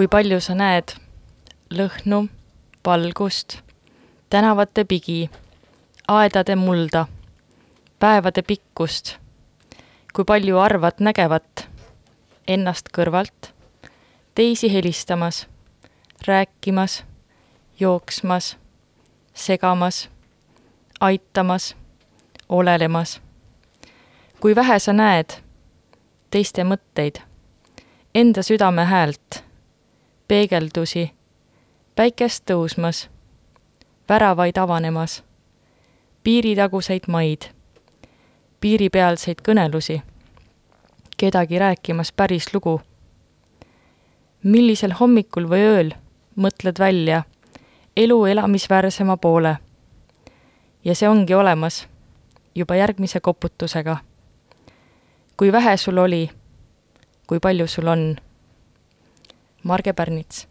kui palju sa näed lõhnu, valgust, tänavate pigi, aedade mulda, päevade pikkust, kui palju arvad nägevat ennast kõrvalt, teisi helistamas, rääkimas, jooksmas, segamas, aitamas, olelemas. kui vähe sa näed teiste mõtteid, enda südame häält peegeldusi, päikest tõusmas, väravaid avanemas, piiritaguseid maid, piiripealseid kõnelusi, kedagi rääkimas päris lugu. millisel hommikul või ööl mõtled välja elu elamisväärsema poole. ja see ongi olemas juba järgmise koputusega. kui vähe sul oli, kui palju sul on Marge Pärnits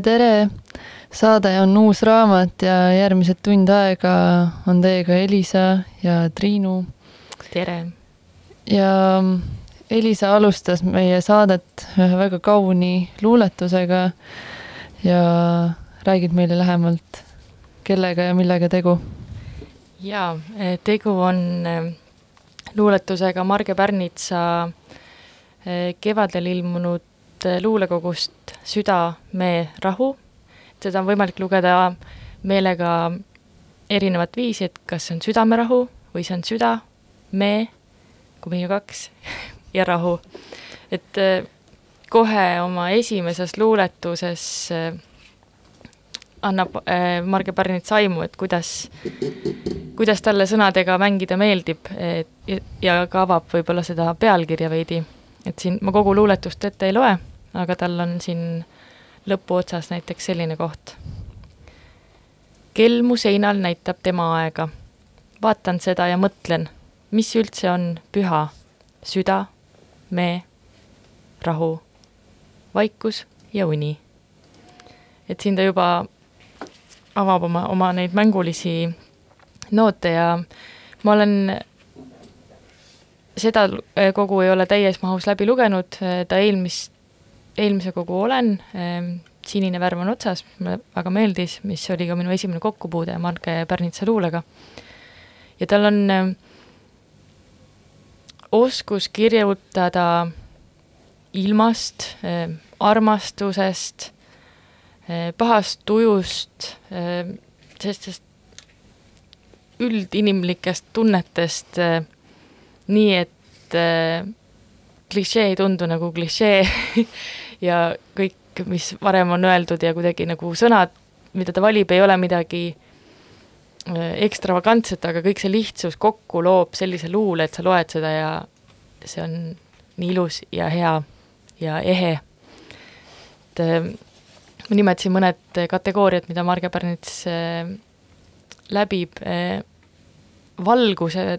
tere, tere! saade on Uus Raamat ja järgmised tund aega on teiega Elisa ja Triinu. tere! ja Elisa alustas meie saadet ühe väga kauni luuletusega ja räägid meile lähemalt, kellega ja millega tegu? jaa, tegu on eh, luuletusega Marge Pärnitsa eh, kevadel ilmunud luulekogust Süda, mee, rahu. seda on võimalik lugeda meelega erinevat viisi, et kas see on südamerahu või see on süda, mee, kui meie kaks, ja rahu. et kohe oma esimeses luuletuses annab Marge Pärnits aimu, et kuidas kuidas talle sõnadega mängida meeldib ja ka avab võib-olla seda pealkirja veidi. et siin ma kogu luuletust ette ei loe, aga tal on siin lõpuotsas näiteks selline koht. kell mu seinal näitab tema aega. vaatan seda ja mõtlen, mis üldse on püha. süda, mee, rahu, vaikus ja uni. et siin ta juba avab oma, oma neid mängulisi noote ja ma olen seda kogu ei ole täies mahus läbi lugenud, ta eelmist, eelmise kogu olen, ehm, sinine värv on otsas, mulle väga meeldis, mis oli ka minu esimene kokkupuude Marge Pärnitsa luulega. ja tal on ehm, oskus kirjutada ilmast, ehm, armastusest, pahast tujust, sellistest üldinimlikest tunnetest nii, et klišee ei tundu nagu klišee ja kõik, mis varem on öeldud ja kuidagi nagu sõnad, mida ta valib, ei ole midagi äh, ekstravagantset, aga kõik see lihtsus kokku loob sellise luule, et sa loed seda ja see on nii ilus ja hea ja ehe. et äh, ma nimetasin mõned kategooriad, mida Marge Pärnits äh, läbib valguse,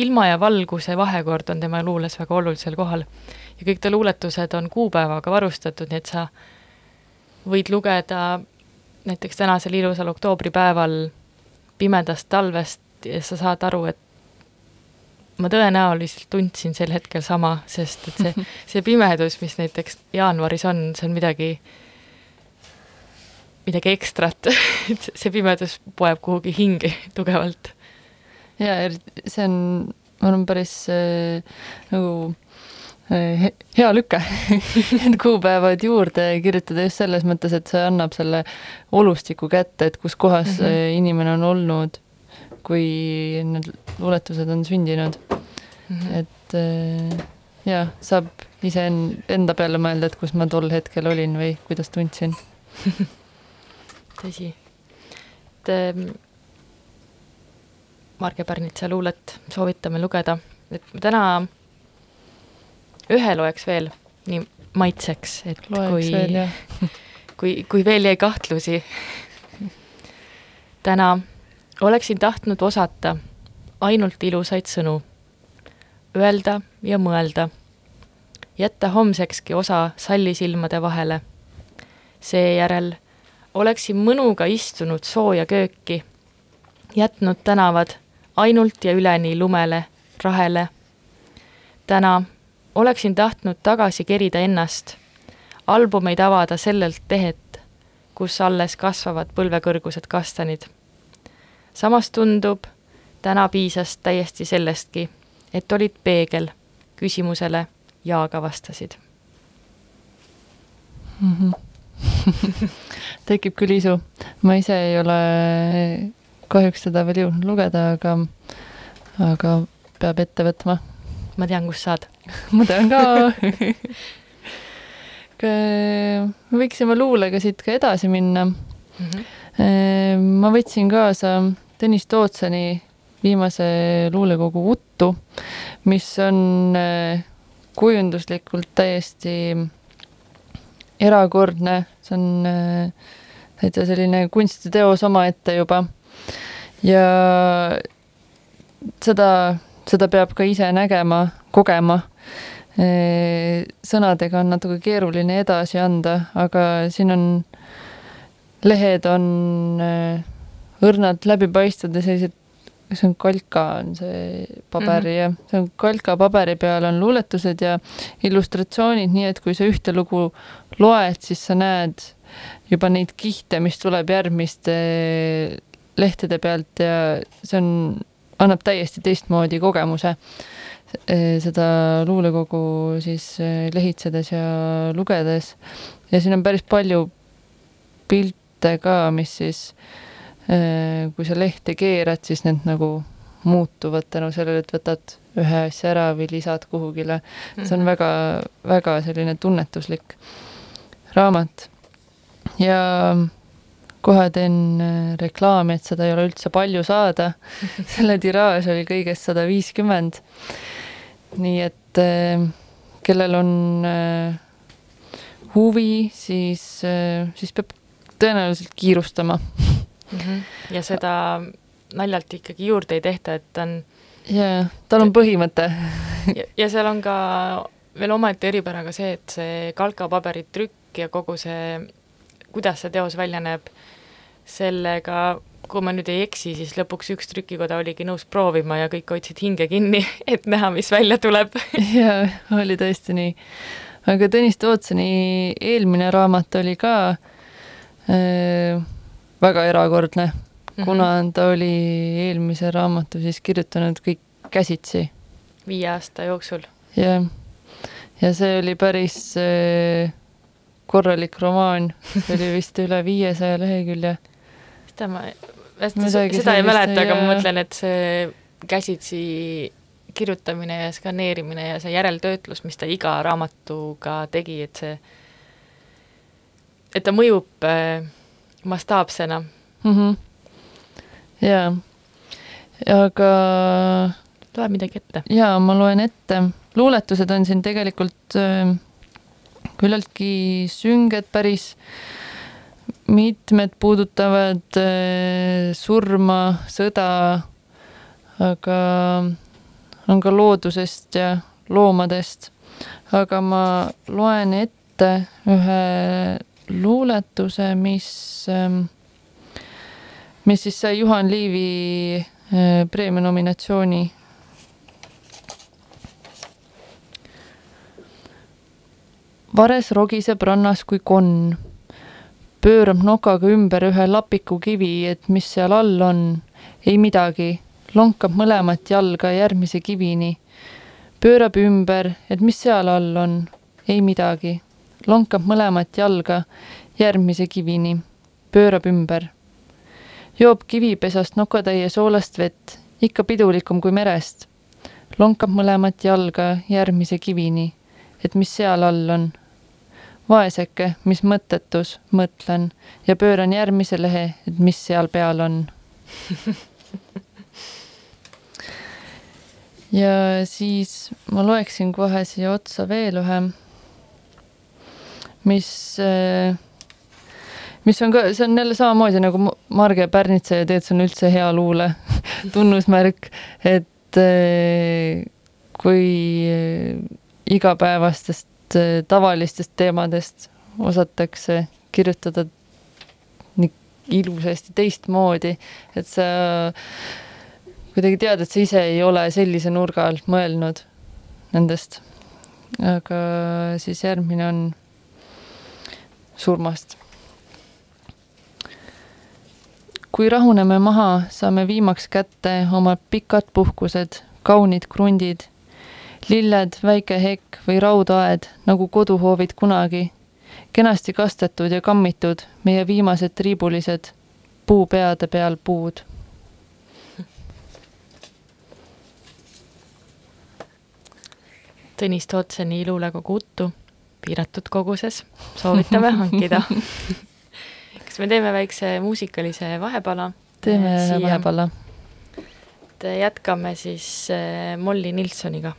ilma ja valguse vahekord on tema luules väga olulisel kohal. Ja kõik ta luuletused on kuupäevaga varustatud, nii et sa võid lugeda näiteks tänasel ilusal oktoobripäeval pimedast talvest ja sa saad aru, et ma tõenäoliselt tundsin sel hetkel sama, sest et see, see pimedus, mis näiteks jaanuaris on, see on midagi, midagi ekstrat. Et see pimedus poeb kuhugi hinge tugevalt. Ja see on, ma arvan, päris äh, nagu äh, hea lüke Need kuupäevad juurde kirjutada just selles mõttes, et see annab selle olustiku kätte, et kus kohas mm -hmm. inimene on olnud, kui need luuletused on sündinud mm. -hmm. et äh, jaa, saab ise enda peale mõelda, et kus ma tol hetkel olin või kuidas tundsin tõsi. et ähm, Marge Pärnitsa luulet soovitame lugeda, et täna ühe loeks veel, nii maitseks, et loeks kui, veel, kui, kui veel jäi kahtlusi. täna oleksin tahtnud osata ainult ilusaid sõnu, öelda ja mõelda, jätta homsekski osa sallisilmade vahele. seejärel oleksin mõnuga istunud sooja kööki, jätnud tänavad ainult ja üleni lumele, rahele. täna oleksin tahtnud tagasi kerida ennast, albumeid avada sellelt tehet, kus alles kasvavad põlvekõrgused kastanid. samas tundub, täna piisas täiesti sellestki, et olid peegel, küsimusele jaaga vastasid mm. -hmm. tekib küll isu, ma ise ei ole kahjuks seda veel jõudnud lugeda, aga, aga peab ette võtma. ma tean, kust saad ma tean ka me võiksime luulega siit ka edasi minna mm. -hmm. ma võtsin kaasa Tõnis Tootsani viimase luulekogu Uttu, mis on äh, kujunduslikult täiesti erakordne, see on äh, täitsa selline kunstiteos omaette juba ja seda, seda peab ka ise nägema, kogema. sõnadega on natuke keeruline edasi anda, aga siin on lehed on õrnalt läbipaistvad ja sellised, see on kalka, on see paber mm -hmm. ja see on kalka paberi peal on luuletused ja illustratsioonid, nii et kui sa ühte lugu loed, siis sa näed juba neid kihte, mis tuleb järgmiste lehtede pealt ja see on, annab täiesti teistmoodi kogemuse seda luulekogu siis lehitsedes ja lugedes. ja siin on päris palju pilte ka, mis siis Äh, kui sa lehte keerad, siis need nagu muutuvad tänu sellele, et võtad ühe asja ära või lisad kuhugile. see on väga, väga selline tunnetuslik raamat. ja kohe teen äh, reklaami, et seda ei ole üldse palju saada. selle tiraaž oli kõigest sada viiskümmend. nii et äh, kellel on huvi, siis, siis peab tõenäoliselt kiirustama mm. -hmm. ja seda naljalt ikkagi juurde ei tehta, et on jaa, tal on põhimõte ja, seal on ka veel omaette eripära ka see, et see kalkapaberi trükk ja kogu see, kuidas see teos välja näeb, sellega, kui ma nüüd ei eksi, siis lõpuks üks trükikoda oligi nõus proovima ja kõik hoidsid hinge kinni, et näha, mis välja tuleb jaa, oli tõesti nii. aga Tõnis Tootsoni eelmine raamat oli ka äh, väga erakordne mm, -hmm. kuna ta oli eelmise raamatu siis kirjutanud kõik käsitsi. viie aasta jooksul. jah, ja see oli päris äh, korralik romaan, see oli vist üle viiesaja lehekülje. seda ma, seda ei mäleta, aga ma mõtlen, et see käsitsi kirjutamine ja skaneerimine ja see järeltöötlus, mis ta iga raamatuga tegi, et see, et ta mõjub äh, mastaapsena mm. -hmm. jaa, aga loe midagi ette. jaa, ma loen ette. luuletused on siin tegelikult äh, küllaltki sünged, päris mitmed puudutavad äh, surma, sõda, aga on ka loodusest ja loomadest. aga ma loen ette ühe luuletuse, mis, ähm, mis siis sai Juhan Liivi äh, preemia nominatsiooni. Vares rogiseb rannas kui konn, pöörab nokaga ümber ühe lapiku kivi, et mis seal all on, ei midagi, lonkab mõlemat jalga järgmise kivini, pöörab ümber, et mis seal all on, ei midagi. Lonkab mõlemat jalga järgmise kivini, pöörab ümber. joob kivipesast nokatäie soolast vett, ikka pidulikum kui merest. lonkab mõlemat jalga järgmise kivini, et mis seal all on. vaeseke, mis mõttetus, mõtlen ja pööran järgmise lehe, et mis seal peal on ja siis ma loeksin kohe siia otsa veel ühe mis, äh, mis on ka, see on jälle samamoodi nagu Marge Pärnitsa ja tegelikult see on üldse hea luule tunnusmärk, et äh, kui igapäevastest tavalistest teemadest osatakse kirjutada nii ilusasti teistmoodi, et sa kuidagi tead, et sa ise ei ole sellise nurga alt mõelnud nendest. aga siis järgmine on surmast. kui rahuneme maha, saame viimaks kätte oma pikad puhkused, kaunid krundid, lilled, väike hekk või raudaed nagu koduhoovid kunagi, kenasti kastetud ja kammitud, meie viimased triibulised, puupeade peal puud Tõnis Tootseni luulekogu Uttu piiratud koguses, soovitame hankida. kas me teeme väikse muusikalise vahepala? teeme Siia. vahepala. jätkame siis eh, Molly Nilssoniga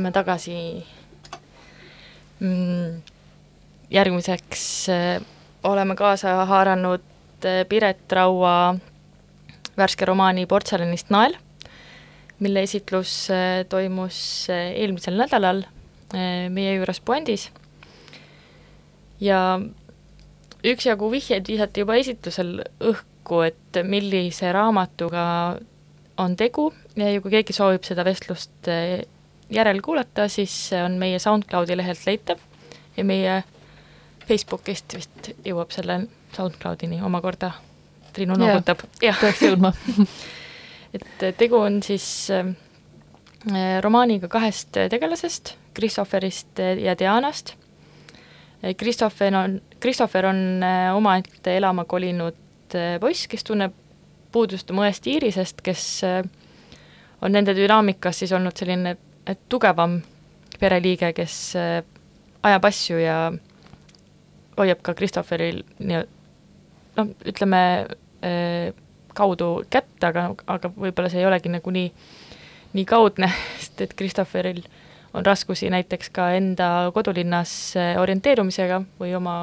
oleme tagasi mm, järgmiseks äh, oleme kaasa haaranud äh, Piret Raua värske romaani Portselanist nael, mille esitlus äh, toimus eelmisel nädalal meie juures Puandis ja üksjagu vihjeid visati juba esitlusel õhku, et millise raamatuga on tegu ja kui keegi soovib seda vestlust järelkuulata, siis see on meie SoundCloudi lehelt leitav ja meie Facebookist vist jõuab selle SoundCloudini omakorda. Triinu noogutab, peaks jõudma et tegu on siis äh, romaaniga kahest tegelasest, Christopherist ja Dianast. Christopher on, Christopher on äh, omaette elama kolinud äh, poiss, kes tunneb puudust oma õest Iirisest, kes äh, on nende dünaamikas siis olnud selline äh, tugevam pereliige, kes äh, ajab asju ja hoiab ka Christopheril nii noh, ütleme äh, kaudu kätt, aga, aga võib-olla see ei olegi nagu nii, nii kaudne, sest et Christopheril on raskusi näiteks ka enda kodulinnas äh, orienteerumisega või oma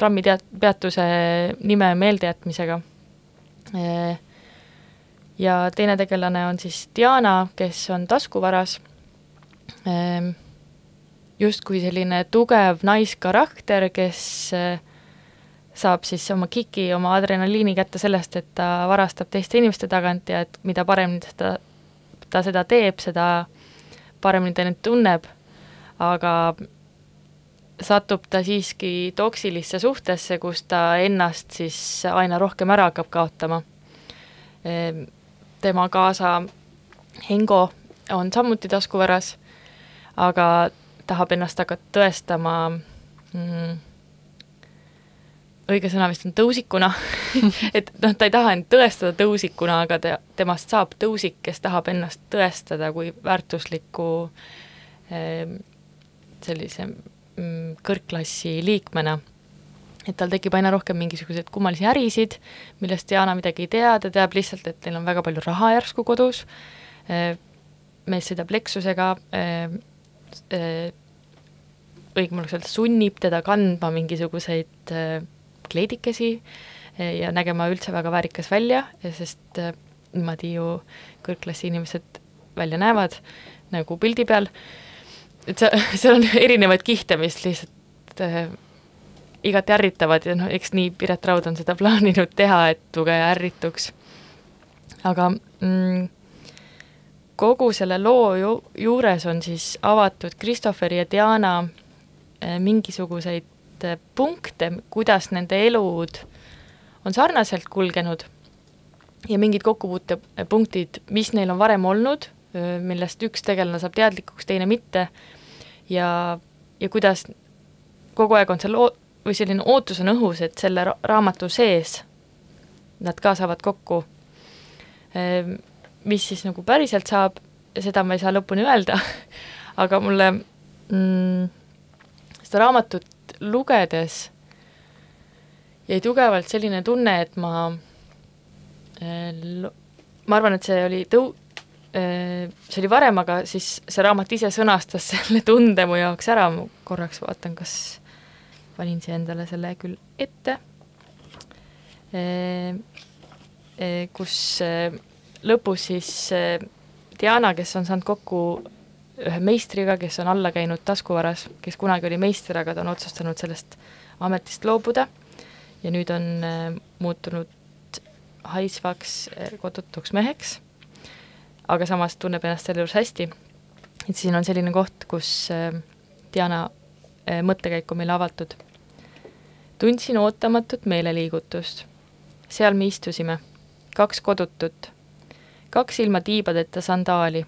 trammiteat-, peatuse nime meeldejätmisega. Ja teine tegelane on siis Diana, kes on taskuvaras, justkui selline tugev naiskarakter, kes äh, saab siis oma kiki, oma adrenaliini kätte sellest, et ta varastab teiste inimeste tagant ja et mida paremini ta, ta seda teeb, seda paremini ta neid tunneb, aga satub ta siiski toksilisse suhtesse, kus ta ennast siis aina rohkem ära hakkab kaotama. Tema kaasa Hengo on samuti taskuvaras, aga tahab ennast hakata tõestama mm, õige sõna vist on tõusikuna et noh, ta ei taha end tõestada tõusikuna, aga ta, temast saab tõusik, kes tahab ennast tõestada kui väärtusliku eh, sellise mm, kõrgklassi liikmena. Et tal tekib aina rohkem mingisuguseid kummalisi ärisid, millest Diana midagi ei tea, ta teab lihtsalt, et neil on väga palju raha järsku kodus eh,, mees sõidab Lexusega eh,, eh, õigemini oleks öelda, sunnib teda kandma mingisuguseid kleidikesi ja nägema üldse väga väärikas välja, sest niimoodi ju kõrgklassi inimesed välja näevad, nagu pildi peal, et see, seal on erinevaid kihte, mis lihtsalt igati ärritavad ja noh, eks nii Piret Raud on seda plaaninud teha, et lugeja ärrituks. aga mm, kogu selle loo ju, juures on siis avatud Christopheri ja Diana äh, mingisuguseid punkte, kuidas nende elud on sarnaselt kulgenud ja mingid kokkupuutepunktid, mis neil on varem olnud, millest üks tegelane saab teadlikuks, teine mitte, ja, ja kuidas kogu aeg on seal oo-, või selline ootus on õhus, et selle ra raamatu sees nad ka saavad kokku. Mis siis nagu päriselt saab, seda ma ei saa lõpuni öelda, aga mulle mm, seda raamatut lugedes jäi tugevalt selline tunne, et ma, ma arvan, et see oli tõu-, see oli varem, aga siis see raamat ise sõnastas selle tunde mu jaoks ära, ma korraks vaatan, kas panin siia endale selle küll ette, kus lõpus siis Diana, kes on saanud kokku ühe meistriga, kes on alla käinud taskuvaras, kes kunagi oli meister, aga ta on otsustanud sellest ametist loobuda ja nüüd on muutunud haisvaks kodutuks meheks, aga samas tunneb ennast selle juures hästi. et siin on selline koht, kus Diana mõttekäik on meile avatud. Tundsin ootamatut meeleliigutust. seal me istusime, kaks kodutut, kaks ilma tiibadeta sandaali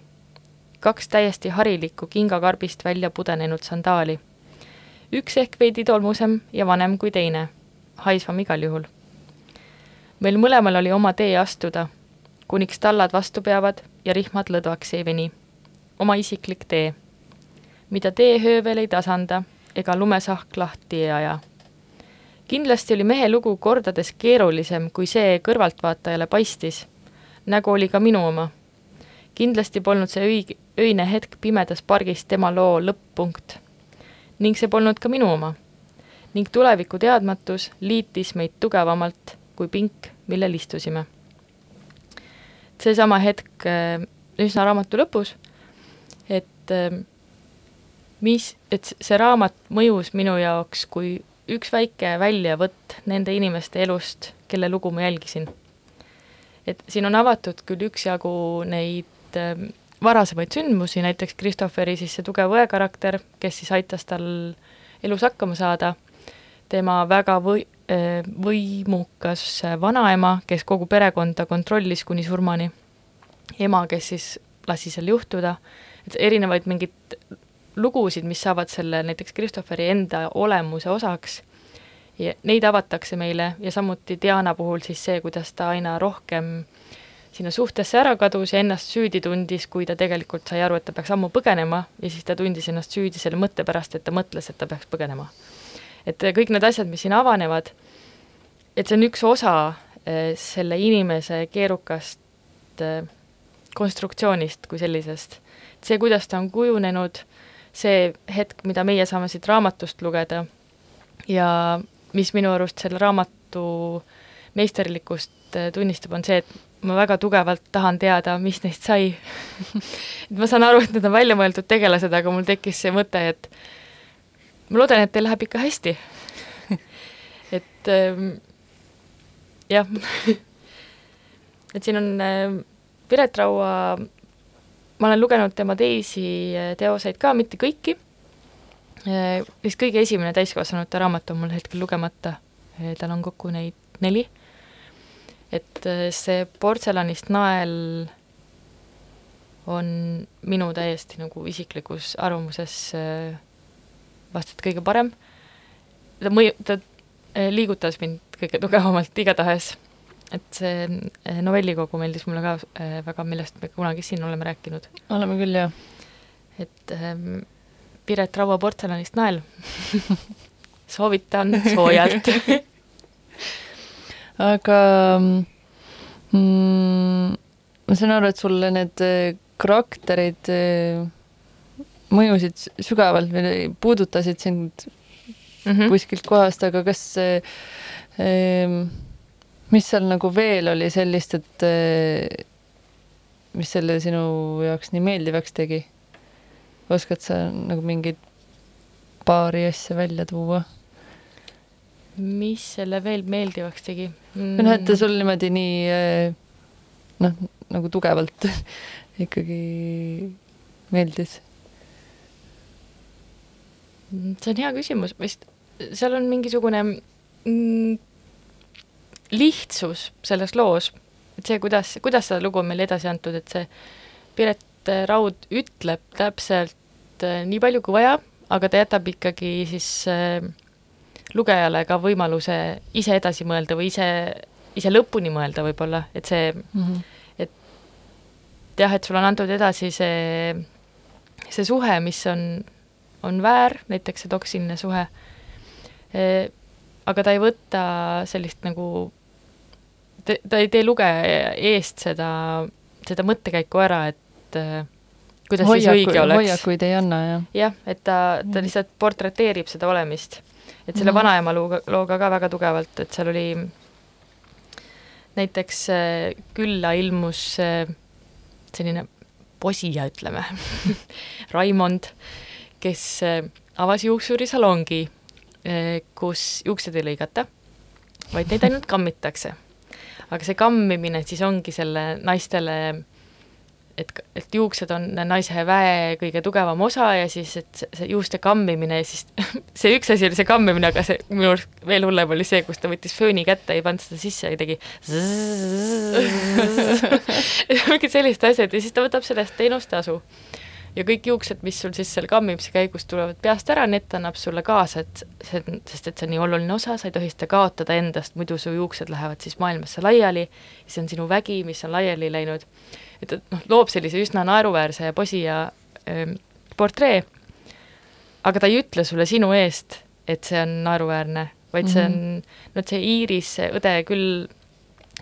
kaks täiesti harilikku kingakarbist välja pudenenud sandaali. üks ehk veidi tolmusem ja vanem kui teine, haisvam igal juhul. meil mõlemal oli oma tee astuda, kuniks tallad vastu peavad ja rihmad lõdvaks ei veni. oma isiklik tee, mida teehöövel ei tasanda ega lumesahk lahti ei aja. Kindlasti oli mehe lugu kordades keerulisem, kui see kõrvaltvaatajale paistis, nagu oli ka minu oma kindlasti polnud see õig-, öine hetk pimedas pargis tema loo lõpp-punkt. ning see polnud ka minu oma. ning tuleviku teadmatus liitis meid tugevamalt kui pink, millel istusime. seesama hetk äh, üsna raamatu lõpus, et äh, mis, et see raamat mõjus minu jaoks kui üks väike väljavõtt nende inimeste elust, kelle lugu ma jälgisin. et siin on avatud küll üksjagu neid äh, varasemaid sündmusi, näiteks Christopheri siis see tugev õe karakter, kes siis aitas tal elus hakkama saada, tema väga või-, äh, võimukas vanaema, kes kogu perekonda kontrollis kuni surmani, ema, kes siis lasi seal juhtuda, et erinevaid mingeid lugusid, mis saavad selle näiteks Christopheri enda olemuse osaks, ja neid avatakse meile ja samuti Diana puhul siis see, kuidas ta aina rohkem sinna suhtesse ära kadus ja ennast süüdi tundis, kui ta tegelikult sai aru, et ta peaks ammu põgenema ja siis ta tundis ennast süüdi selle mõtte pärast, et ta mõtles, et ta peaks põgenema. et kõik need asjad, mis siin avanevad, et see on üks osa eh, selle inimese keerukast eh, konstruktsioonist kui sellisest. see, kuidas ta on kujunenud see hetk, mida meie saame siit raamatust lugeda ja mis minu arust selle raamatu meisterlikkust äh, tunnistab, on see, et ma väga tugevalt tahan teada, mis neist sai. Et ma saan aru, et need on väljamõeldud tegelased, aga mul tekkis see mõte, et ma loodan, et teil läheb ikka hästi. Et ähm, jah. Et siin on äh, Piret Raua ma olen lugenud tema teisi eh, teoseid ka, mitte kõiki, eh, vist kõige esimene täiskasvanute raamat on mul hetkel lugemata, eh, tal on kokku neid neli, et see portselanist nael on minu täiesti nagu isiklikus arvamuses vast et kõige parem, ta mõju, ta liigutas mind kõige tugevamalt igatahes et see eh, novellikogu meeldis mulle ka eh, väga, millest me kunagi siin oleme rääkinud. oleme küll, jah. et ähm, Piret Raua portselanist nael soovitan soojalt aga mm, ma saan aru, et sulle need eh, karakterid mõjusid sügavalt või puudutasid sind mm -hmm. kuskilt kohast, aga kas äh, mis seal nagu veel oli sellist, et eh, mis selle sinu jaoks nii meeldivaks tegi? oskad sa nagu mingeid paari asja välja tuua? mis selle veel meeldivaks tegi mm.? noh, et ta sul niimoodi nii eh, noh, nagu tugevalt ikkagi meeldis. see on hea küsimus, vist seal on mingisugune mm, lihtsus selles loos, et see, kuidas, kuidas seda lugu on meile edasi antud, et see Piret Raud ütleb täpselt äh, nii palju kui vaja, aga ta jätab ikkagi siis äh, lugejale ka võimaluse ise edasi mõelda või ise, ise lõpuni mõelda võib-olla, et see mm, -hmm. et jah, et sulle on antud edasi see, see suhe, mis on, on väär, näiteks see toksiline suhe e,, aga ta ei võta sellist nagu ta ei tee lugeja eest seda, seda mõttekäiku ära, et äh, kuidas Hoiaku, siis õige oleks. hoiakuid ei anna, jah. jah, et ta, ta mm. lihtsalt portreteerib seda olemist. et selle mm. vanaema looga, looga ka väga tugevalt, et seal oli näiteks äh, külla ilmus äh, selline posija, ütleme Raimond, kes avas juuksurisalongi, kus juuksed ei lõigata, vaid neid ainult kammitakse. Aga see kammimine siis ongi selle naistele et, et juuksed on naise väe kõige tugevam osa ja siis, et see juuste kammimine ja siis see üks asi oli see kammimine, aga see minu arust veel hullem oli see, kus ta võttis fööni kätte, ei pannud seda sisse ja tegi mingid sellised asjad ja siis ta võtab sellest teenustasu ja kõik juuksed, mis sul siis selle kammimise käigus tulevad peast ära, need ta annab sulle kaasa, et see, sest et see on nii oluline osa, sa ei tohi seda kaotada endast, muidu su juuksed lähevad siis maailmasse laiali, see on sinu vägi, mis on laiali läinud. et, et noh, loob sellise üsna naeruväärse posi ja ähm, portree, aga ta ei ütle sulle sinu eest, et see on naeruväärne, vaid mm -hmm. see on, no et see Iiris, see õde küll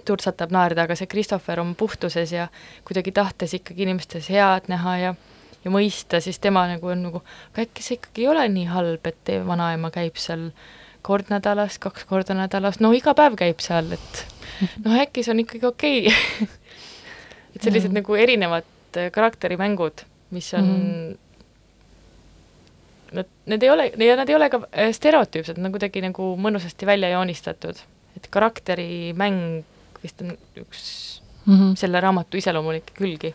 turtsatab naerda, aga see Christopher on puhtuses ja kuidagi tahtes ikkagi inimestes head näha ja ja mõista, siis tema nagu on nagu, aga äkki see ikkagi ei ole nii halb, et teie vanaema käib seal kord nädalas, kaks korda nädalas, no iga päev käib seal, et noh, äkki see on ikkagi okei okay. et sellised mm. nagu erinevad äh, karakterimängud, mis on mm. Nad, need ei ole, ja nad ei ole ka äh, stereotüüpsed, nad on kuidagi nagu mõnusasti välja joonistatud. et karakterimäng vist on üks mm -hmm. selle raamatu iseloomulikke külgi.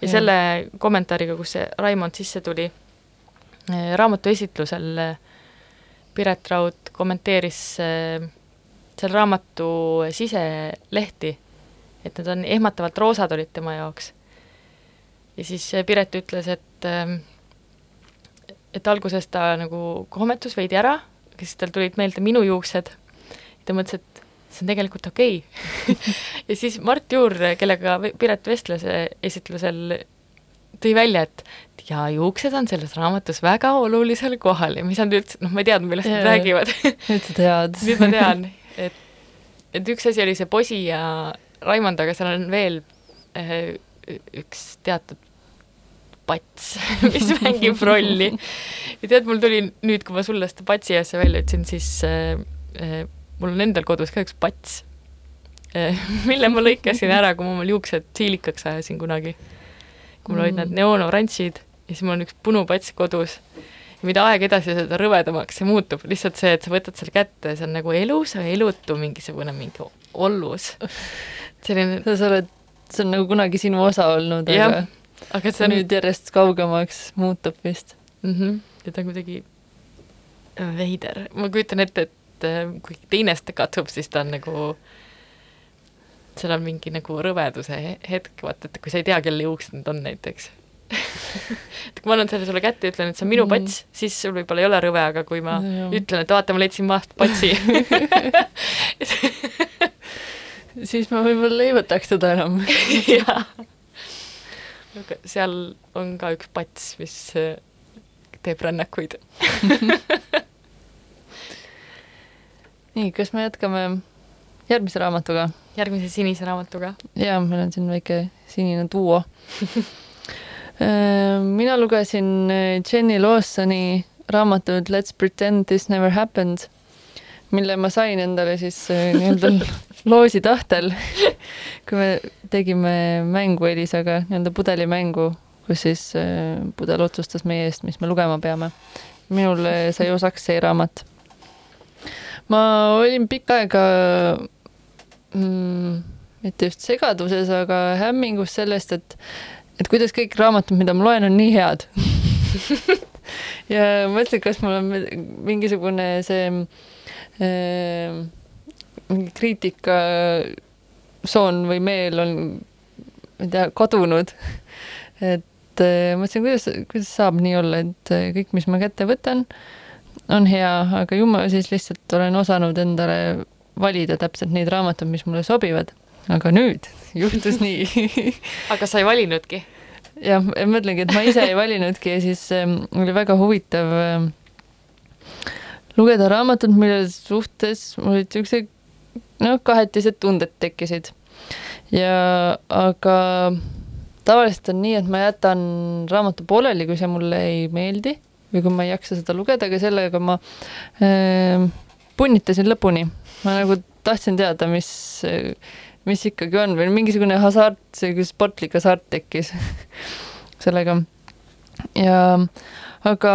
Ja mm. selle kommentaariga, kus see Raimond sisse tuli, eh, raamatu esitlusel eh, Piret Raud kommenteeris eh, selle raamatu siselehti, et need on ehmatavalt roosad olid tema jaoks. ja siis Piret ütles, et et alguses ta nagu kohmetus veidi ära, siis tal tulid meelde minu juuksed, ta mõtles, et see on tegelikult okei okay. ja siis Mart Juur, kellega Piret vestles esitlusel, tõi välja, et ja juuksed on selles raamatus väga olulisel kohal ja ma ei saanud üldse, noh, ma ei teadnud, millest nad räägivad. nüüd sa tead nüüd ma tean, et, et üks asi oli see posi ja Raimond, aga seal on veel äh, üks teatud pats, mis mängib rolli. ja tead, mul tuli nüüd, kui ma sulle seda patsi asja välja ütlesin, siis äh, mul on endal kodus ka üks pats, eh, mille ma lõikasin ära, kui ma omal juuksed siilikaks ajasin kunagi. kui mul mm. olid need neoonoranžid ja siis mul on üks punupats kodus. ja mida aeg edasi, seda rõvedamaks see muutub, lihtsalt see, et sa võtad selle kätte, see on nagu elus, aga elutu mingisugune mingi ollus. selline sa oled, see on nagu kunagi sinu osa olnud, aga aga see on... nüüd järjest kaugemaks muutub vist mm. -hmm. ja ta on kuidagi veider, ma kujutan ette, et et äh, kui teine seda katsub, siis ta on nagu, seal on mingi nagu rõveduse hetk, vaata, et kui sa ei tea, kelle juuksed need on näiteks. Et kui ma annan selle sulle kätte ja ütlen, et see on minu mm. pats, siis sul võib-olla ei ole rõve, aga kui ma no, ütlen, et vaata, ma leidsin maast patsi. Siis ma võib-olla ei võtaks teda enam. Jah. seal on ka üks pats, mis äh, teeb rännakuid nii, kas me jätkame järgmise raamatuga? järgmise sinise raamatuga? jaa, meil on siin väike sinine duo äh, mina lugesin äh, Jenny Lawsoni raamatut Let's pretend this never happened, mille ma sain endale siis äh, nii-öelda loosi tahtel, kui me tegime mängu Elisaga, nii-öelda pudelimängu, kus siis pudel otsustas meie eest, mis me lugema peame. minul sai osaks see raamat ma olin pikka aega mm, mitte just segaduses, aga hämmingus sellest, et, et kuidas kõik raamatud, mida ma loen, on nii head ja mõtlesin, kas mul on mingisugune see äh, mingi kriitika soon või meel on, ma ei tea, kadunud. et äh, mõtlesin, kuidas, kuidas saab nii olla, et kõik, mis ma kätte võtan äh,, on hea, aga ju ma siis lihtsalt olen osanud endale valida täpselt neid raamatuid, mis mulle sobivad. aga nüüd juhtus nii aga sa ei valinudki? jah, mõtlengi, et ma ise ei valinudki ja siis ähm, oli väga huvitav ähm, lugeda raamatut, mille suhtes mul olid siuksed noh, kahetised tunded tekkisid. ja aga tavaliselt on nii, et ma jätan raamatu pooleli, kui see mulle ei meeldi või kui ma ei jaksa seda lugeda, aga sellega ma äh, punnitasin lõpuni. ma nagu tahtsin teada, mis, mis ikkagi on või mingisugune hasart, selline sportlik hasart tekkis sellega. ja aga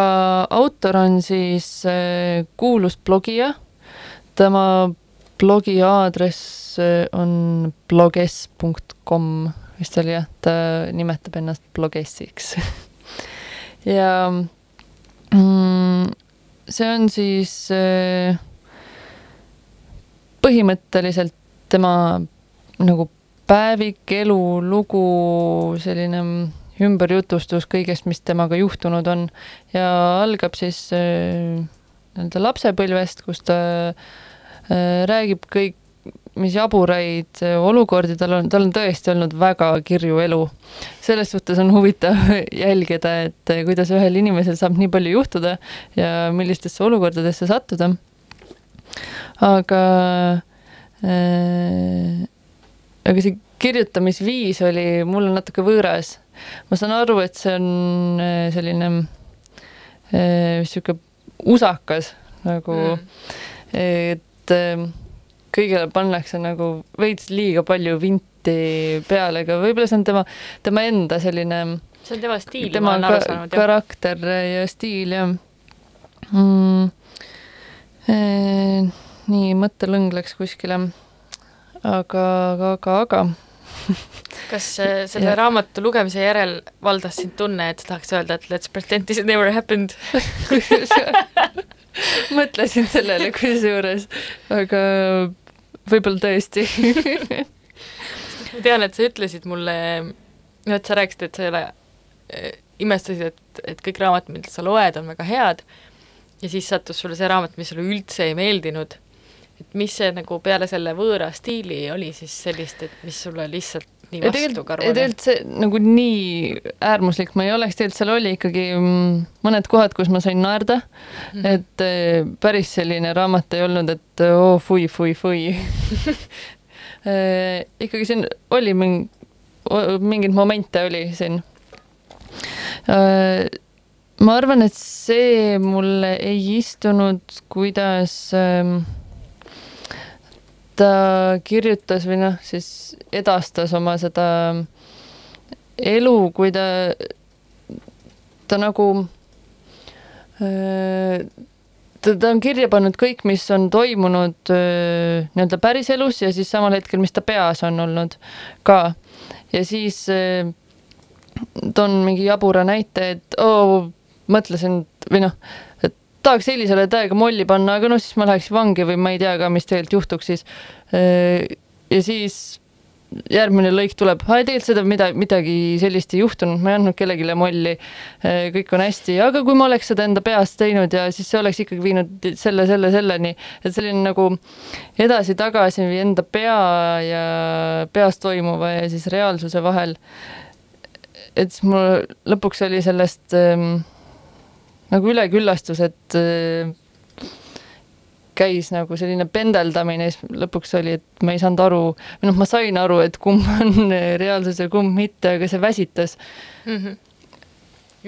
autor on siis äh, kuulus blogija, tema blogi aadress äh, on bloges.com vist oli jah, ta nimetab ennast blogessiks ja see on siis äh, põhimõtteliselt tema nagu päevik, elulugu, selline ümberjutustus kõigest, mis temaga juhtunud on. Ja algab siis äh, nii-öelda lapsepõlvest, kus ta äh, räägib kõik mis jaburaid olukordi tal on, tal on tõesti olnud väga kirju elu. selles suhtes on huvitav jälgida, et kuidas ühel inimesel saab nii palju juhtuda ja millistesse olukordadesse sattuda. aga äh, aga see kirjutamisviis oli mulle natuke võõras. ma saan aru, et see on äh, selline niisugune usakas nagu mm., et kõigele pannakse nagu veits liiga palju vinti peale, aga võib-olla see on tema, tema enda selline see on tema stiil, ma olen aru saanud. karakter ja stiil, jah mm,. E, nii, mõttelõng läks kuskile. aga, aga, aga, aga kas äh, selle ja. raamatu lugemise järel valdas sind tunne, et tahaks öelda, et let's pretend this never happened mõtlesin sellele kusjuures, aga võib-olla tõesti ma tean, et sa ütlesid mulle, no et sa rääkisid, et sa ei ole, äh, imestasid, et, et kõik raamatud, mida sa loed, on väga head ja siis sattus sulle see raamat, mis sulle üldse ei meeldinud. et mis see nagu peale selle võõra stiili oli siis sellist, et mis sulle lihtsalt nii vastu karva jäi? tegelikult see nagu nii äärmuslik ma ei oleks, tegelikult seal oli ikkagi mm, mõned kohad, kus ma sain naerda mm, -hmm. et äh, päris selline raamat ei olnud, et oo oh, fui, fui, fui äh, ikkagi siin oli mingi, mingeid momente oli siin äh, ma arvan, et see mulle ei istunud, kuidas ähm, ta kirjutas või noh, siis edastas oma seda elu, kui ta, ta nagu äh, ta, ta on kirja pannud kõik, mis on toimunud äh, nii-öelda päriselus ja siis samal hetkel, mis ta peas on olnud ka. ja siis äh, toon mingi jabura näite, et oo oh,, mõtlesin või noh, tahaks Elisale täiega molli panna, aga noh, siis ma läheks vangi või ma ei tea ka, mis tegelikult juhtuks siis. ja siis järgmine lõik tuleb, tegelikult seda mida, midagi sellist ei juhtunud, ma ei andnud kellelegi molli. kõik on hästi, aga kui ma oleks seda enda peas teinud ja siis see oleks ikkagi viinud selle, selle, selleni, et selline nagu edasi-tagasi enda pea ja peas toimuva ja siis reaalsuse vahel. et siis mul lõpuks oli sellest ähm, nagu üleküllastus, et äh, käis nagu selline pendeldamine, siis lõpuks oli, et ma ei saanud aru, või noh, ma sain aru, et kumb on reaalsus ja kumb mitte, aga see väsitas mm. -hmm.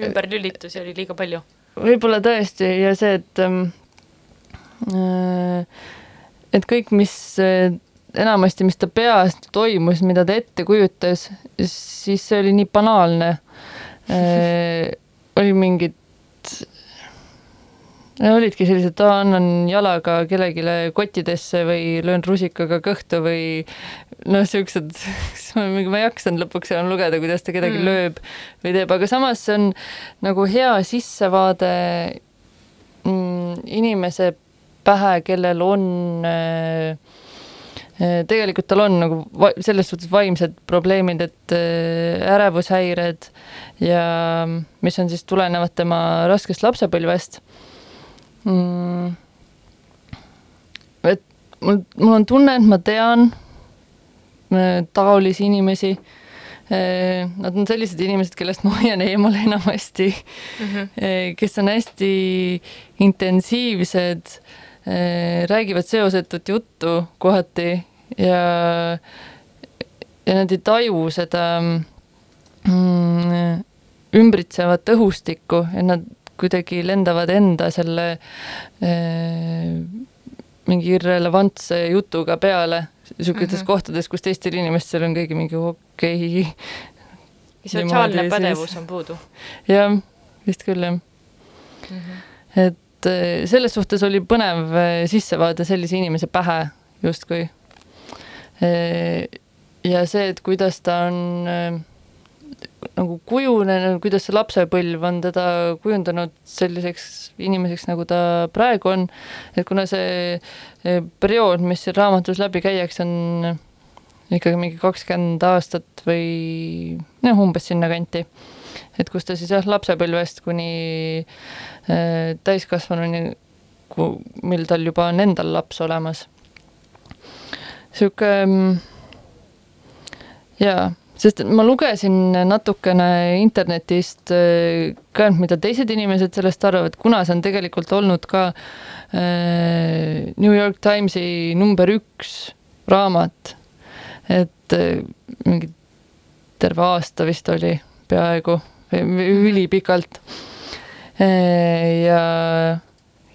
ümberlülitusi oli liiga palju? võib-olla tõesti ja see, et ähm, äh, et kõik, mis äh, enamasti, mis ta peas toimus, mida ta ette kujutas, siis see oli nii banaalne oli mingid olidki sellised, annan jalaga kellelegi kottidesse või löön rusikaga kõhtu või noh, siuksed, ma ei jaksanud lõpuks enam lugeda, kuidas ta kedagi mm. lööb või teeb, aga samas see on nagu hea sissevaade mm, inimese pähe, kellel on äh, äh tegelikult tal on nagu selles suhtes vaimsed probleemid, et äh, ärevushäired ja mis on siis tulenevad tema raskest lapsepõlvest mm,? et mul, mul on tunne, et ma tean äh, taolisi inimesi. Äh, nad on sellised inimesed, kellest ma hoian eemale enamasti mm, -hmm. kes on hästi intensiivsed, räägivad seosetut juttu kohati ja, ja nad ei taju seda mm, ümbritsevat õhustikku ja nad kuidagi lendavad enda selle äh, mingi irrelevantse jutuga peale niisugustes mm -hmm. kohtades, kus teistel inimestel on kõigi mingi okei okay.. sotsiaalne pädevus on puudu. jah, vist küll jah mm. -hmm. et äh, selles suhtes oli põnev äh, sissevaade sellise inimese pähe justkui. ja see, et kuidas ta on nagu kujunenud, kuidas see lapsepõlv on teda kujundanud selliseks inimeseks, nagu ta praegu on, et kuna see periood, mis siin raamatus läbi käiakse, on ikkagi mingi kakskümmend aastat või noh, umbes sinnakanti, et kus ta siis jah, lapsepõlvest kuni äh, täiskasvanuni, mil tal juba on endal laps olemas. niisugune mm, jaa sest ma lugesin natukene internetist äh, ka, mida teised inimesed sellest arvavad, kuna see on tegelikult olnud ka äh, New York Timesi number üks raamat et äh, mingi terve aasta vist oli peaaegu, ülipikalt. ja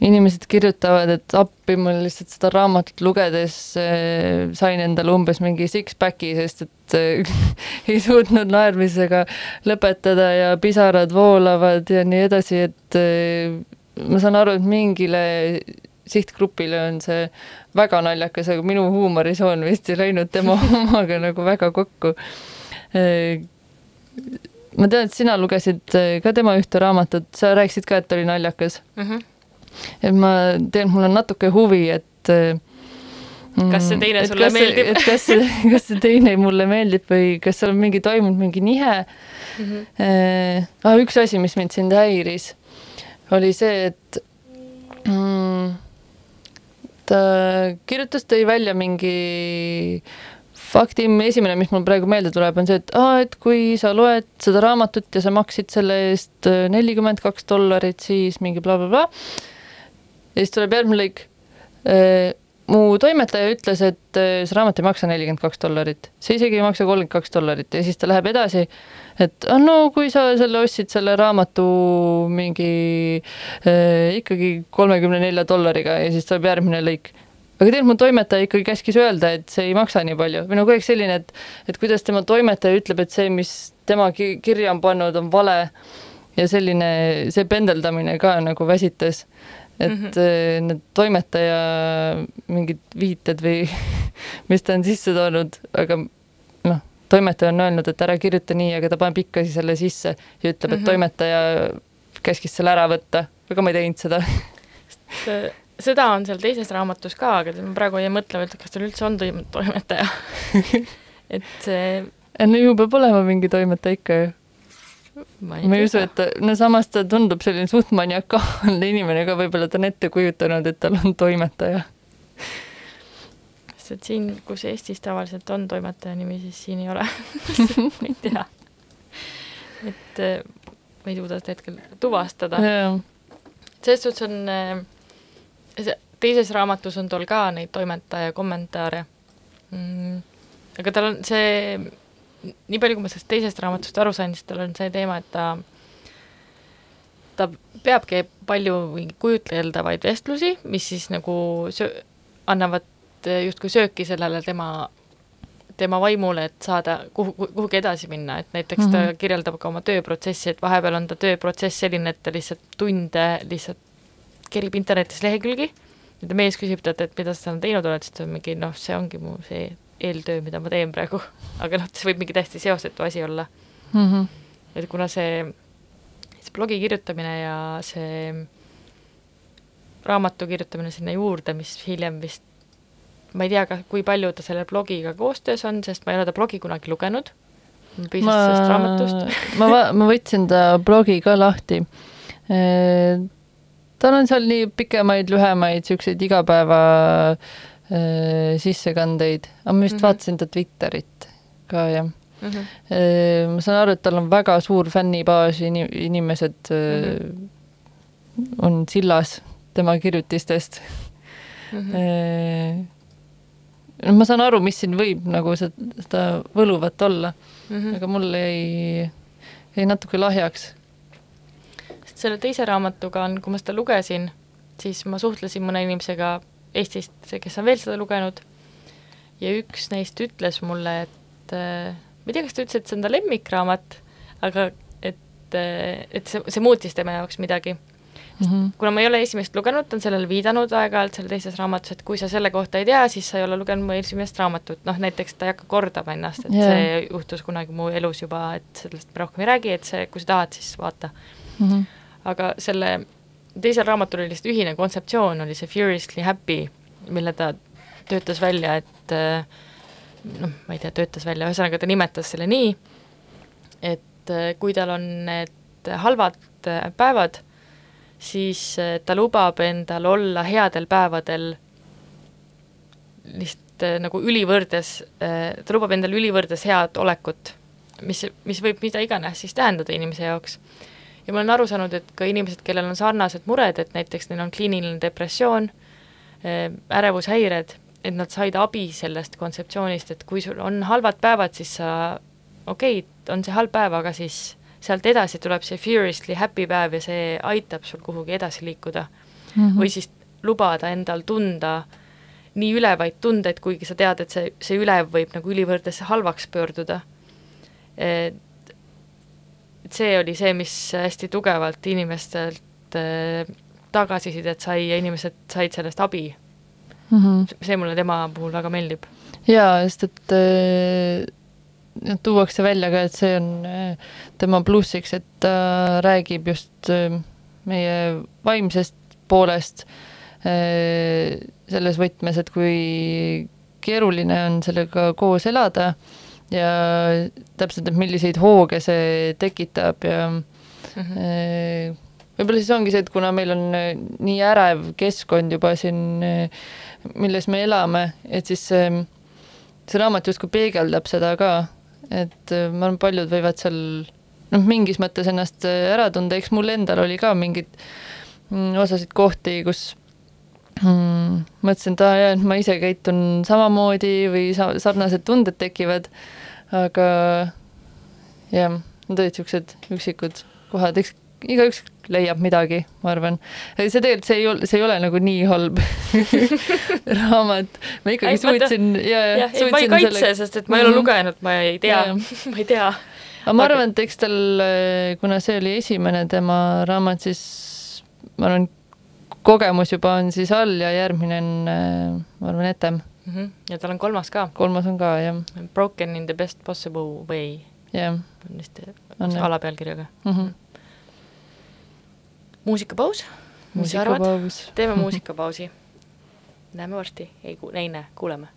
inimesed kirjutavad, et appi, mul lihtsalt seda raamatut lugedes äh, sain endale umbes mingi six-pack'i, sest et äh, ei suutnud naermisega lõpetada ja pisarad voolavad ja nii edasi, et äh, ma saan aru, et mingile sihtgrupile on see väga naljakas, aga minu huumorisoon vist ei läinud tema omaga nagu väga kokku. ma tean, et sina lugesid ka tema ühte raamatut, sa rääkisid ka, et oli naljakas mm. -hmm et ma tean, mul on natuke huvi, et mm, kas see teine sulle kas, meeldib? et kas see, kas see teine mulle meeldib või kas seal on mingi toimunud mingi nihe mm. -hmm. Ah, üks asi, mis mind sind häiris, oli see, et mm, ta kirjutas, tõi välja mingi fakti, esimene, mis mul praegu meelde tuleb, on see, et aa, et kui sa loed seda raamatut ja sa maksid selle eest nelikümmend kaks dollarit, siis mingi blablabla bla, bla, ja siis tuleb järgmine lõik. Äh, mu toimetaja ütles, et äh, see raamat ei maksa nelikümmend kaks dollarit, see isegi ei maksa kolmkümmend kaks dollarit. Ja siis ta läheb edasi, et ah, no kui sa selle ostsid, selle raamatu mingi äh, ikkagi kolmekümne nelja dollariga. Ja siis tuleb järgmine lõik. Aga tegelikult mu toimetaja ikkagi käskis öelda, et see ei maksa nii palju. Või no kogu aeg selline, et, et kuidas tema toimetaja ütleb, et see, mis tema kirja on pannud, on vale ja selline, see pendeldamine ka nagu väsitas et mm -hmm. need toimetaja mingid viited või mis ta on sisse toonud, aga noh, toimetaja on öelnud, et ära kirjuta nii, aga ta paneb ikka selle sisse ja ütleb mm, -hmm. et toimetaja käskis selle ära võtta, aga ma ei teinud seda seda on seal teises raamatus ka, aga ma praegu jäin mõtlema, et kas tal üldse on toimetaja et see no ju peab olema mingi toimetaja ikka ju ma ei, usu, et ta, no samas ta tundub selline suht maniakaalne inimene ka, võib-olla ta on ette kujutanud, et tal on toimetaja. sest et siin, kus Eestis tavaliselt on toimetaja nimi, siis siin ei ole ma ei tea. et eh, ma ei suuda seda hetkel tuvastada. selles suhtes on, eh, teises raamatus on tal ka neid toimetaja kommentaare mm,. aga tal on see nii palju, kui ma sellest teisest raamatust aru sain, siis tal on see teema, et ta, ta peabki palju kujutleldavaid vestlusi, mis siis nagu söö-, annavad justkui sööki sellele tema, tema vaimule, et saada kuhu, kuhugi edasi minna, et näiteks mm -hmm. ta mhm. kirjeldab ka oma tööprotsessi, et vahepeal on ta tööprotsess selline, et ta lihtsalt tunde lihtsalt kerib internetis lehekülgi ja ta mees küsib talt, et mida sa seal teinud oled, siis ta on mingi noh, see ongi mu see eeltöö, mida ma teen praegu, aga noh, see võib mingi täiesti seosetu asi olla mm. -hmm. et kuna see, see blogi kirjutamine ja see raamatu kirjutamine sinna juurde, mis hiljem vist, ma ei tea kui palju ta selle blogiga koostöös on, sest ma ei ole ta blogi kunagi lugenud, piisas sellest raamatust ma, ma võtsin ta blogi ka lahti tal on seal nii pikemaid, lühemaid, niisuguseid igapäeva Äh, sissekandeid, aga ma vist mm -hmm. vaatasin ta Twitterit ka jah mm. -hmm. ma saan aru, et tal on väga suur fännibaas, inim-, inimesed mm -hmm. on sillas tema kirjutistest mm. -hmm. no ma saan aru, mis siin võib nagu seda, võluvat olla mm, -hmm. aga mul jäi, jäi natuke lahjaks. sest selle teise raamatuga on, kui ma seda lugesin, siis ma suhtlesin mõne inimesega Eestist, kes on veel seda lugenud, ja üks neist ütles mulle, et äh, ma ei tea, kas ta ütles, et see on ta lemmikraamat, aga et, äh, et see, see muutis tema jaoks midagi mm. -hmm. kuna ma ei ole esimest lugenud, on sellele viidanud aeg-ajalt seal teises raamatus, et kui sa selle kohta ei tea, siis sa ei ole lugenud mu esimest raamatut, noh näiteks ta ei hakka kordama ennast, et yeah. see juhtus kunagi mu elus juba, et sellest me rohkem ei räägi, et see, kui sa tahad, siis vaata mm. -hmm. aga selle teisel raamatul oli lihtsalt ühine kontseptsioon, oli see Furiously Happy, mille ta töötas välja, et eh, noh, ma ei tea, töötas välja, ühesõnaga ta nimetas selle nii, et eh, kui tal on need halvad eh, päevad, siis ta lubab endal olla headel päevadel lihtsalt nagu ülivõrdes, ta lubab endale ülivõrdes head olekut, mis, mis võib mida iganes siis tähendada inimese jaoks ja ma olen aru saanud, et ka inimesed, kellel on sarnased mured, et näiteks neil on kliiniline depressioon, äh, ärevushäired, et nad said abi sellest kontseptsioonist, et kui sul on halvad päevad, siis sa, okei okay,, on see halb päev, aga siis sealt edasi tuleb see furiously happy päev ja see aitab sul kuhugi edasi liikuda mm. -hmm. või siis lubada endal tunda nii ülevaid tundeid, kuigi sa tead, et see, see ülev võib nagu ülivõrdes halvaks pöörduda. See oli see, mis hästi tugevalt inimestelt äh, tagasisidet sai ja inimesed said sellest abi mm. -hmm. see mulle tema puhul väga meeldib. jaa, sest et äh, tuuakse välja ka, et see on äh, tema plussiks, et ta räägib just äh, meie vaimsest poolest äh, selles võtmes, et kui keeruline on sellega koos elada ja täpselt, et milliseid hooge see tekitab ja mm -hmm võib-olla siis ongi see, et kuna meil on äh, nii ärev keskkond juba siin, äh, milles me elame, et siis see, see raamat justkui peegeldab seda ka, et ma arvan, paljud võivad seal noh, mingis mõttes ennast ära tunda, eks mul endal oli ka mingeid mm, osasid kohti, kus mm, mõtlesin, et aa jaa, et ma ise käitun samamoodi või sa-, sarnased tunded tekivad, aga jah, need olid niisugused üksikud kohad, eks igaüks leiab midagi, ma arvan. see tegelikult, see ei ole, see ei ole nagu nii halb raamat. ma ikkagi ei, suutsin ja, ja, ja ma ei kaitse selle..., sest et ma ei ole -hmm. lugenud, ma ei tea ma ei tea. aga ma arvan, et eks tal, kuna see oli esimene tema raamat, siis ma arvan, kogemus juba on siis all ja järgmine on, ma arvan, etem mm. -hmm. ja tal on kolmas ka. kolmas on ka, jah. Broken in the best possible way. jah. on vist alapealkirjaga mm. -hmm muusikapaus, mis sa arvad? teeme muusikapausi. näeme varsti, ei, ei näe, kuuleme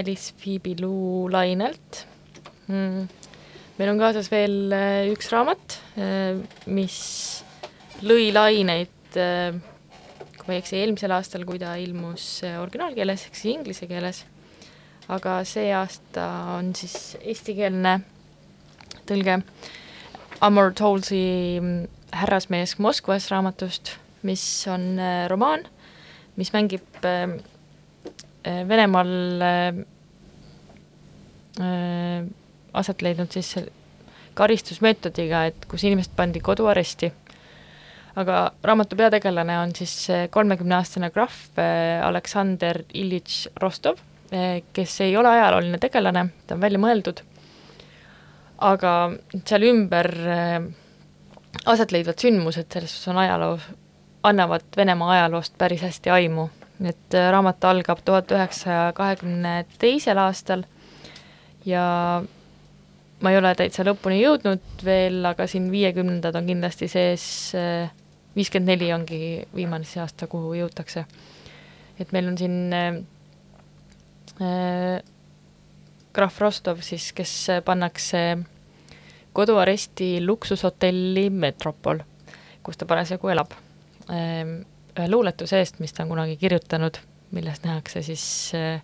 Alice Phoebe Lou lainelt mm.. meil on kaasas veel äh, üks raamat, äh, mis lõi laineid, äh, kui ma ei eksi, eelmisel aastal, kui ta ilmus originaalkeeles ehk siis inglise keeles, aga see aasta on siis eestikeelne tõlge. Amor Tolsi mm, Härrasmees Moskvas raamatust, mis on romaan, mis mängib Venemaal äh, äh, aset leidnud siis karistusmeetodiga, et kus inimesed pandi koduaresti. aga raamatu peategelane on siis kolmekümneaastane krahv Aleksander Iljitš Rostov, kes ei ole ajalooline tegelane, ta on välja mõeldud, aga seal ümber aset leidvad sündmused, selles suhtes on ajaloo, annavad Venemaa ajaloost päris hästi aimu et äh, raamat algab tuhat üheksasaja kahekümne teisel aastal ja ma ei ole täitsa lõpuni jõudnud veel, aga siin viiekümnendad on kindlasti sees, äh, viiskümmend neli ongi viimane see aasta, kuhu jõutakse. et meil on siin äh, äh, krahv Rostov siis, kes pannakse koduaresti luksushotelli Metropol, kus ta parasjagu elab äh, ühe luuletuse eest, mis ta on kunagi kirjutanud, milles nähakse siis äh,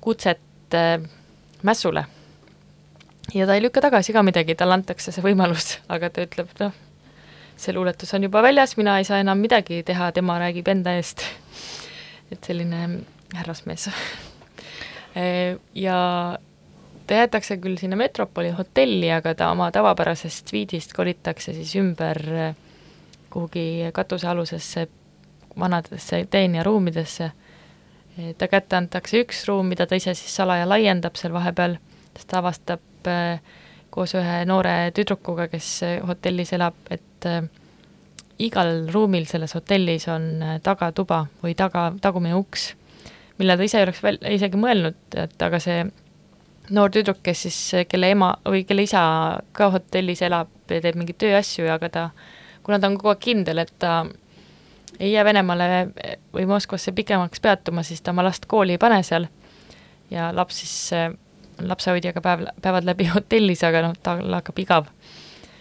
kutset äh, mässule. ja ta ei lükka tagasi ka midagi, talle antakse see võimalus, aga ta ütleb, noh, see luuletus on juba väljas, mina ei saa enam midagi teha, tema räägib enda eest. et selline härrasmees äh, ja ta jäetakse küll sinna Metropoli hotelli, aga ta oma tavapärasest viidist kolitakse siis ümber kuhugi katusealusesse vanadesse teenijaruumidesse. ta kätte antakse üks ruum, mida ta ise siis salaja laiendab seal vahepeal, sest ta avastab äh, koos ühe noore tüdrukuga, kes äh, hotellis elab, et äh, igal ruumil selles hotellis on tagatuba või taga, tagumine uks, mille ta ise ei oleks veel isegi mõelnud, et aga see noor tüdruk, kes siis, kelle ema või kelle isa ka hotellis elab ja teeb mingeid tööasju, aga ta, kuna ta on kogu aeg kindel, et ta ei jää Venemaale või Moskvasse pikemaks peatuma, siis ta oma last kooli ei pane seal ja laps siis, lapsehoidjaga päev, päevad läbi hotellis, aga noh, tal hakkab igav.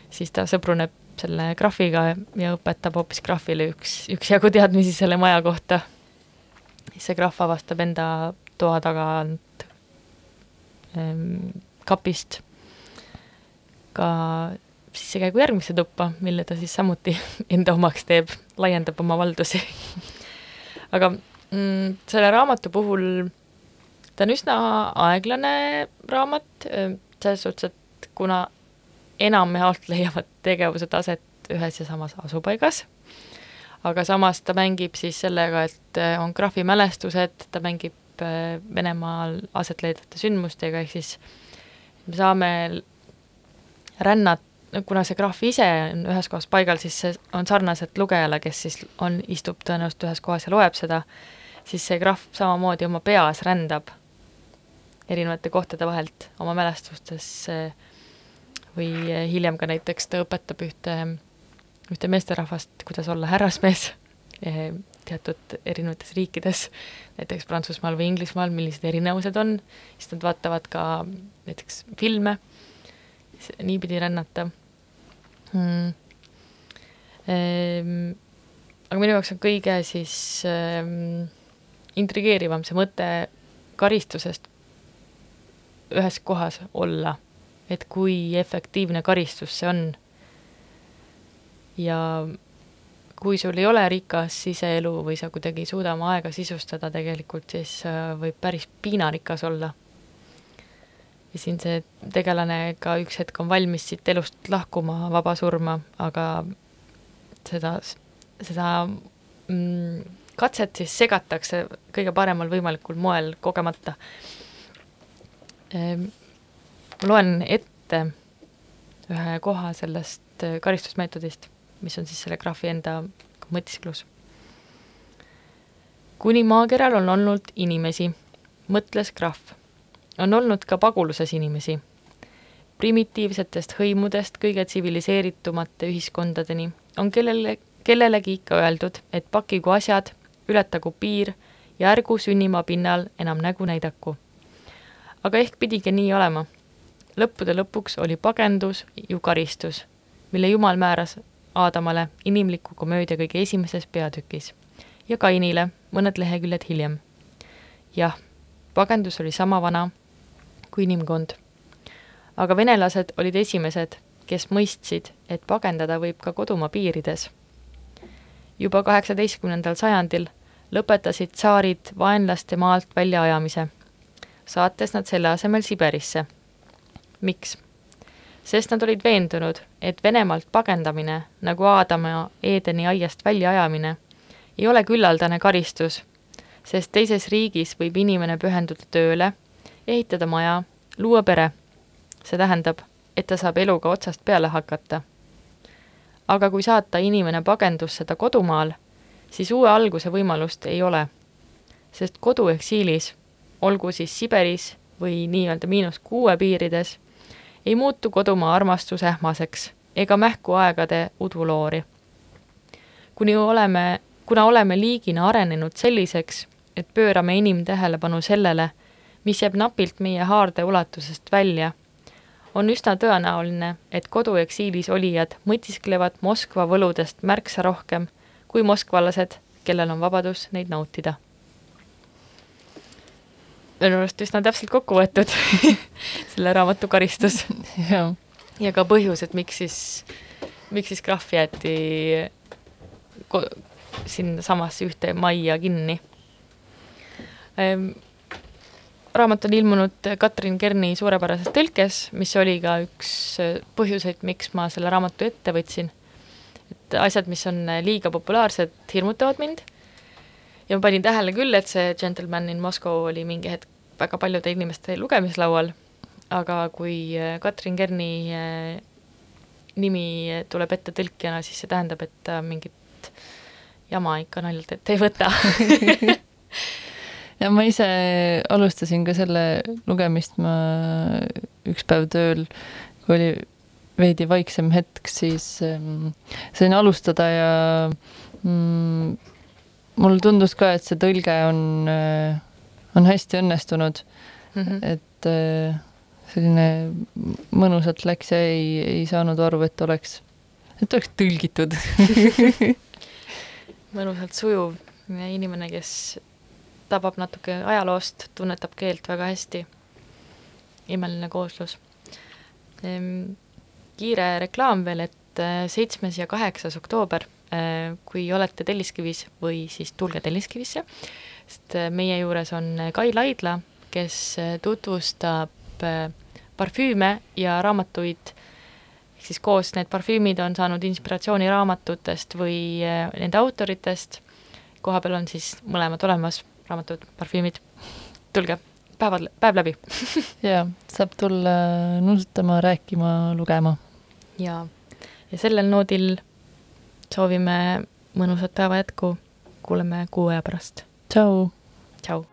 siis ta sõbruneb selle graafiga ja õpetab hoopis graafile üks, üksjagu teadmisi selle maja kohta. siis see graaf avastab enda toa tagant ähm, kapist ka sissekäigu järgmisse tuppa, mille ta siis samuti enda omaks teeb, laiendab oma valdusi. Aga mm, selle raamatu puhul ta on üsna aeglane raamat, selles suhtes, et kuna enamjaolt leiavad tegevused aset ühes ja samas asupaigas, aga samas ta mängib siis sellega, et on graafimälestused, ta mängib Venemaal aset leidvate sündmustega, ehk siis me saame rännata kuna see graaf ise on ühes kohas paigal, siis see on sarnaselt lugejale, kes siis on, istub tõenäoliselt ühes kohas ja loeb seda, siis see graaf samamoodi oma peas rändab erinevate kohtade vahelt oma mälestustes või hiljem ka näiteks ta õpetab ühte, ühte meesterahvast, kuidas olla härrasmees teatud erinevates riikides, näiteks Prantsusmaal või Inglismaal, millised erinevused on, siis nad vaatavad ka näiteks filme, niipidi rännata hmm.. Ehm, aga minu jaoks on kõige siis ähm, intrigeerivam see mõte karistusest ühes kohas olla, et kui efektiivne karistus see on. ja kui sul ei ole rikas siseelu või sa kuidagi ei suuda oma aega sisustada tegelikult, siis äh, võib päris piinarikas olla ja siin see tegelane ka üks hetk on valmis siit elust lahkuma vaba surma, aga seda, seda mm, katset siis segatakse kõige paremal võimalikul moel kogemata. Ehm, ma loen ette ühe koha sellest karistusmeetodist, mis on siis selle graafi enda mõtisklus. kuni maakeral on olnud inimesi, mõtles krahv on olnud ka paguluses inimesi. primitiivsetest hõimudest kõige tsiviliseeritumate ühiskondadeni on kellele, kellelegi ikka öeldud, et pakigu asjad, ületagu piir ja ärgu sünnimaa pinnal enam nägu näidaku. aga ehk pidigi nii olema. lõppude lõpuks oli pagendus ju karistus, mille Jumal määras Aadamale inimliku komöödia kõige esimeses peatükis ja Kainile mõned leheküljed hiljem. jah, pagendus oli sama vana kui inimkond. aga venelased olid esimesed, kes mõistsid, et pagendada võib ka kodumaa piirides. juba kaheksateistkümnendal sajandil lõpetasid tsaarid vaenlaste maalt väljaajamise, saates nad selle asemel Siberisse. miks? sest nad olid veendunud, et Venemaalt pagendamine, nagu Aadama Eedeni aiast väljaajamine, ei ole küllaldane karistus, sest teises riigis võib inimene pühenduda tööle, ehitada maja, luua pere. see tähendab, et ta saab eluga otsast peale hakata. aga kui saata inimene pagendusse ta kodumaal, siis uue alguse võimalust ei ole. sest kodueksiilis, olgu siis Siberis või nii-öelda miinus kuue piirides, ei muutu kodumaa armastus ähmaseks ega mähku aegade uduloori. kuni oleme, kuna oleme liigina arenenud selliseks, et pöörame inimtähelepanu sellele, mis jääb napilt meie haarde ulatusest välja, on üsna tõenäoline, et kodueksiilis olijad mõtisklevad Moskva võludest märksa rohkem kui moskvalased, kellel on vabadus neid nautida. minu arust üsna täpselt kokku võetud selle raamatu karistus. Jah, ja ka põhjus, et miks siis, miks siis krahv jäeti sinnasamasse ühte majja kinni. Ehm, raamat on ilmunud Katrin Kerni suurepärases tõlkes, mis oli ka üks põhjuseid, miks ma selle raamatu ette võtsin. et asjad, mis on liiga populaarsed, hirmutavad mind. ja ma panin tähele küll, et see Gentleman in Moscow oli mingi hetk väga paljude inimeste lugemislaual, aga kui Katrin Kerni nimi tuleb ette tõlkijana, siis see tähendab, et ta mingit jama ikka naljalt ette ei võta ja ma ise alustasin ka selle lugemist, ma üks päev tööl, kui oli veidi vaiksem hetk, siis ähm, sain alustada ja mm, mulle tundus ka, et see tõlge on äh,, on hästi õnnestunud mm. -hmm. et äh, selline mõnusalt läks ja ei, ei saanud aru, et oleks, et oleks tõlgitud mõnusalt sujuv inimene, kes tabab natuke ajaloost, tunnetab keelt väga hästi. imeline kooslus. Ehm, kiire reklaam veel, et äh, seitsmes ja kaheksas oktoober, äh, kui olete Telliskivis või siis tulge Telliskivisse, sest äh, meie juures on Kai Laidla, kes tutvustab parfüüme ja raamatuid, ehk siis koos need parfüümid on saanud inspiratsiooni raamatutest või nende autoritest, koha peal on siis mõlemad olemas raamatud, parfüümid, tulge, päevad, päev läbi jaa, saab tulla nuusutama, rääkima, lugema. jaa, ja sellel noodil soovime mõnusat päeva jätku, kuuleme kuu aja pärast. tšau! tšau!